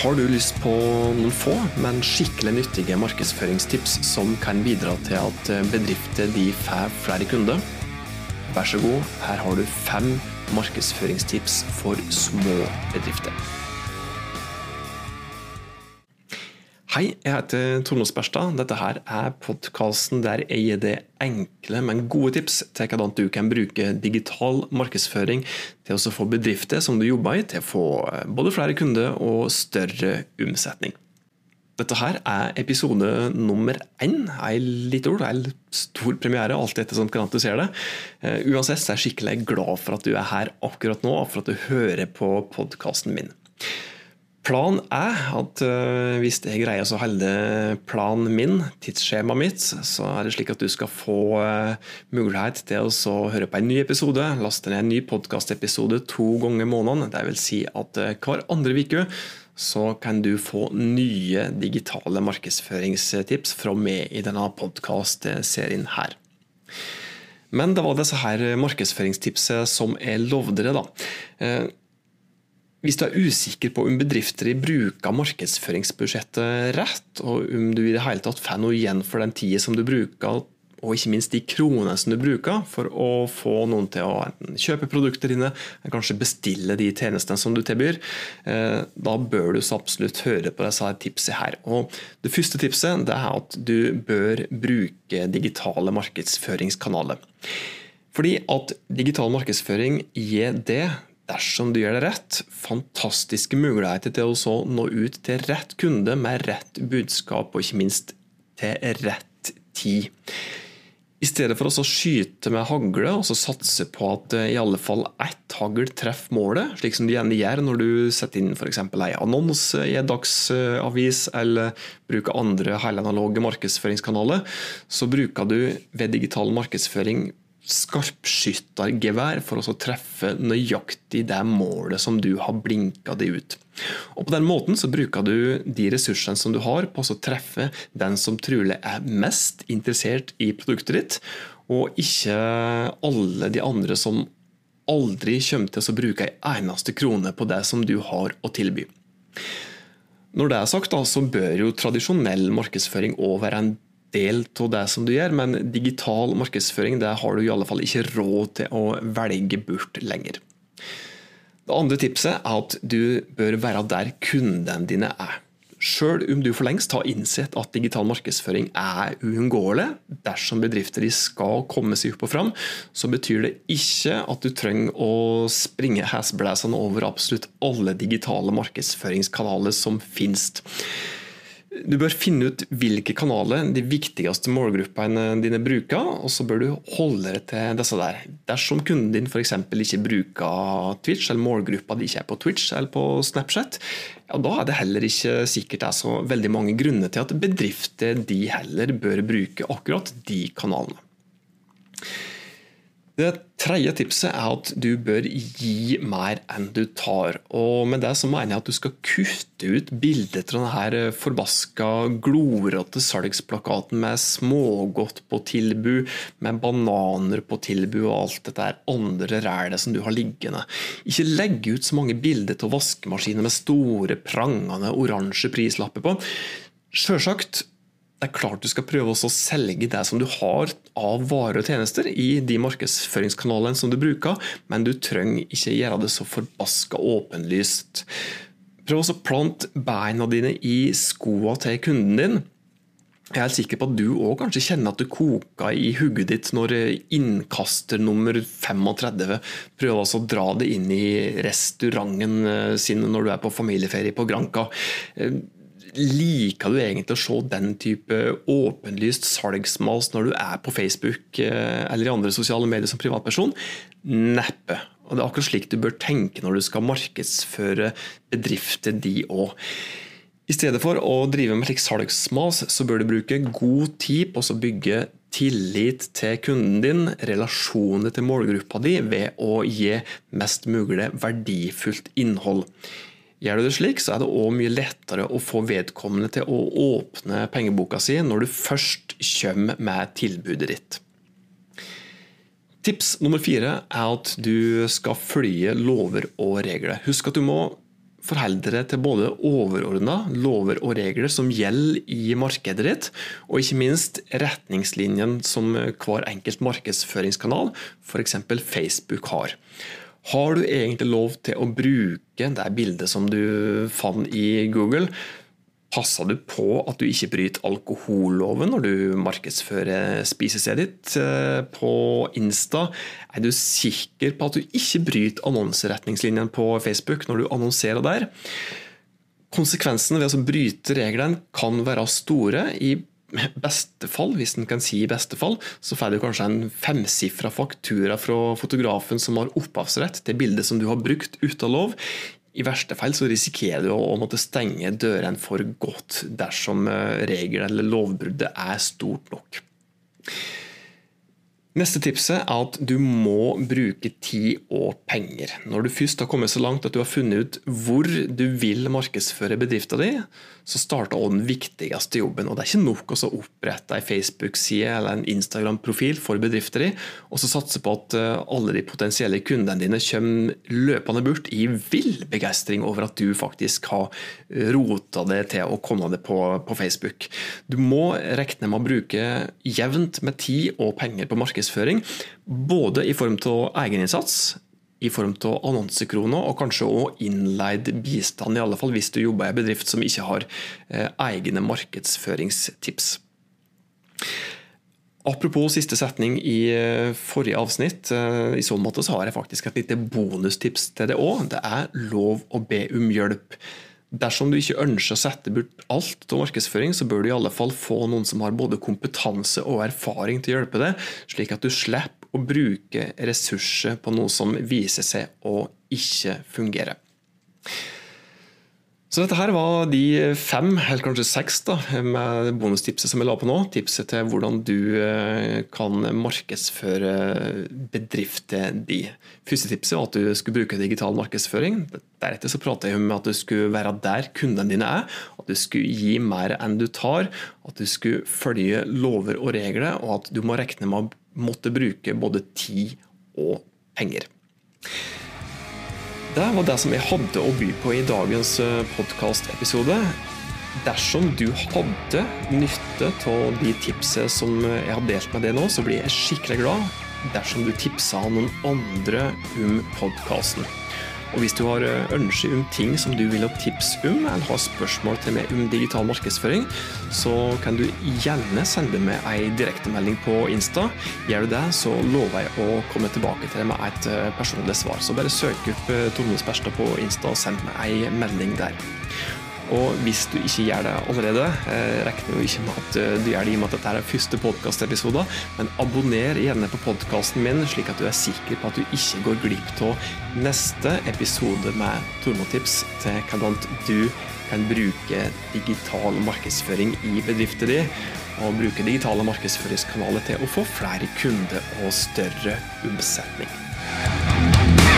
Har du lyst på noen få, men skikkelig nyttige markedsføringstips som kan bidra til at bedrifter de får flere kunder? Vær så god, her har du fem markedsføringstips for små bedrifter. Hei, jeg heter Tornos Sperstad. Dette her er podkasten der jeg gir deg enkle, men gode tips til hvordan du kan bruke digital markedsføring til å få bedrifter som du jobber i, til å få både flere kunder og større omsetning. Dette her er episode nummer én. Ei litt ord, en stor premiere, alt etter som hvordan du ser det. Uh, uansett så er jeg skikkelig glad for at du er her akkurat nå, og for at du hører på podkasten min. Planen er at uh, hvis jeg greier å holde planen min, tidsskjemaet mitt, så er det slik at du skal få uh, mulighet til å høre på en ny episode, laste ned en ny podkastepisode to ganger i måneden. Det vil si at uh, hver andre uke så kan du få nye digitale markedsføringstips fra meg i denne podkastserien her. Men det var disse her markedsføringstipset som jeg lovde deg, da. Hvis du er usikker på om bedrifter bruker markedsføringsbudsjettet rett, og om du i det hele tatt får noe igjen for den tida som du bruker, og ikke minst de kronene som du bruker for å få noen til å kjøpe produkter dine, eller kanskje bestille de tjenestene som du tilbyr, eh, da bør du så absolutt høre på disse tipsene her. Og det første tipset er at du bør bruke digitale markedsføringskanaler. Fordi at digital markedsføring gir det dersom du gjør det rett, fantastiske muligheter til å nå ut til rett kunde med rett budskap, og ikke minst til rett tid. I stedet for å skyte med hagle og så satse på at i alle fall ett hagl treffer målet, slik som du gjerne gjør når du setter inn f.eks. en annonse i en dagsavis eller bruker andre helanaloge markedsføringskanaler, så bruker du ved digital markedsføring skarpskyttergevær for å treffe nøyaktig det målet som du har blinka det ut. Og På den måten så bruker du de ressursene som du har på å treffe den som trolig er mest interessert i produktet ditt, og ikke alle de andre som aldri kommer til å bruke en eneste krone på det som du har å tilby. Når det er sagt, da, så bør jo tradisjonell markedsføring òg være en del av det som du gjør, men digital markedsføring det har du i alle fall ikke råd til å velge bort lenger. Det andre tipset er at du bør være der kundene dine er. Sjøl om du for lengst har innsett at digital markedsføring er uunngåelig dersom bedrifter skal komme seg opp og fram, så betyr det ikke at du trenger å springe hesblesende over absolutt alle digitale markedsføringskanaler som finnes. Du bør finne ut hvilke kanaler de viktigste målgruppene dine bruker, og så bør du holde det til disse der. Dersom kunden din f.eks. ikke bruker Twitch, eller målgruppa di ikke er på Twitch eller på Snapchat, ja, da er det heller ikke sikkert det er så veldig mange grunner til at bedrifter de heller bør bruke akkurat de kanalene. Det tredje tipset er at du bør gi mer enn du tar. Og Med det så mener jeg at du skal kutte ut bilder av denne forbaska glorete salgsplakaten med smågodt på tilbud, med bananer på tilbud og alt dette andre rælet som du har liggende. Ikke legg ut så mange bilder av vaskemaskiner med store, prangende oransje prislapper på. Sjølsagt det er klart du skal prøve å selge det som du har av varer og tjenester i de markedsføringskanalene som du bruker, men du trenger ikke gjøre det så forbaska åpenlyst. Prøv også å plante beina dine i skoene til kunden din. Jeg er sikker på at du òg kanskje kjenner at du koker i hodet ditt når innkaster nummer 35 prøver å dra det inn i restauranten eh, sin når du er på familieferie på Granca. Liker du egentlig å se den type åpenlyst salgsmas når du er på Facebook eh, eller i andre sosiale medier som privatperson? Neppe. Og Det er akkurat slik du bør tenke når du skal markedsføre bedrifter, de òg. I stedet for å drive med slik salgsmas, så bør du bruke god tid på å bygge tillit til kunden din, relasjoner til målgruppa di, ved å gi mest mulig verdifullt innhold. Gjør du det slik, så er det òg mye lettere å få vedkommende til å åpne pengeboka si når du først kommer med tilbudet ditt. Tips nummer fire er at du skal følge lover og regler. Husk at du må forholde deg til både overordna lover og regler som gjelder i markedet ditt, og ikke minst retningslinjene som hver enkelt markedsføringskanal, f.eks. Facebook, har. Har du egentlig lov til å bruke det bildet som du fant i Google? Passer du på at du ikke bryter alkoholloven når du markedsfører spisestedet ditt eh, på Insta? Er du sikker på at du ikke bryter annonseretningslinjene på Facebook når du annonserer der? Konsekvensene ved å bryte reglene kan være store. I beste fall, hvis en kan si i beste fall, så får du kanskje en femsifra faktura fra fotografen som har opphavsrett til bildet som du har brukt uten lov. I verste fall så risikerer du å måtte stenge dørene for godt dersom regelen eller lovbruddet er stort nok. Neste tipset er at du må bruke tid og penger. Når du først har kommet så langt at du har funnet ut hvor du vil markedsføre bedriften din, så starter også den viktigste jobben. Og Det er ikke nok å opprette en Facebook-side eller en Instagram-profil for bedriften din, og så satse på at eh, alle de potensielle kundene dine kommer løpende bort i vill begeistring over at du faktisk har rota det til å komme det på, på Facebook. Du må regne med å bruke jevnt med tid og penger på markedsføring, både i form av egeninnsats i form av annonsekroner og kanskje òg innleid bistand, i alle fall hvis du jobber i en bedrift som ikke har eh, egne markedsføringstips. Apropos siste setning i eh, forrige avsnitt. Eh, I så måte så har jeg faktisk et lite bonustips til det òg. Det er lov å be om hjelp. Dersom du ikke ønsker å sette bort alt av markedsføring, så bør du i alle fall få noen som har både kompetanse og erfaring til å hjelpe deg, slik at du slipper å bruke ressurser på noe som viser seg å ikke fungere. Så dette her var de fem, eller kanskje seks, da, med bonustipset som jeg la på nå. Tipset til hvordan du eh, kan markedsføre bedriften din. Første tipset var at du skulle bruke digital markedsføring. Deretter så pratet jeg om at du skulle være der kundene dine er. At du skulle gi mer enn du tar. At du skulle følge lover og regler, og at du må regne med å måtte bruke både tid og penger. Det var det som jeg hadde å by på i dagens eh, podkastepisode. Dersom du hadde nytte av de tipsene som jeg har delt med deg nå, så blir jeg skikkelig glad dersom du tipsa noen andre om podkasten. Og Hvis du har ønsker om ting som du vil ha tips om, eller har spørsmål til meg om digital markedsføring, så kan du gjerne sende meg ei direktemelding på Insta. Gjør du det, så lover jeg å komme tilbake til deg med et eh, personlig svar. Så bare søk opp eh, Tormod Sperstad på Insta og send meg ei melding der. Og hvis du ikke gjør det allerede, eh, regner jo ikke med at eh, du gjør det i og med at dette er første podkastepisode, men abonner gjerne på podkasten min, slik at du er sikker på at du ikke går glipp av neste episode med Tormotips til hvordan du kan bruke digital markedsføring i bedriften din, og bruke digitale markedsføringskanaler til å få flere kunder og større omsetning.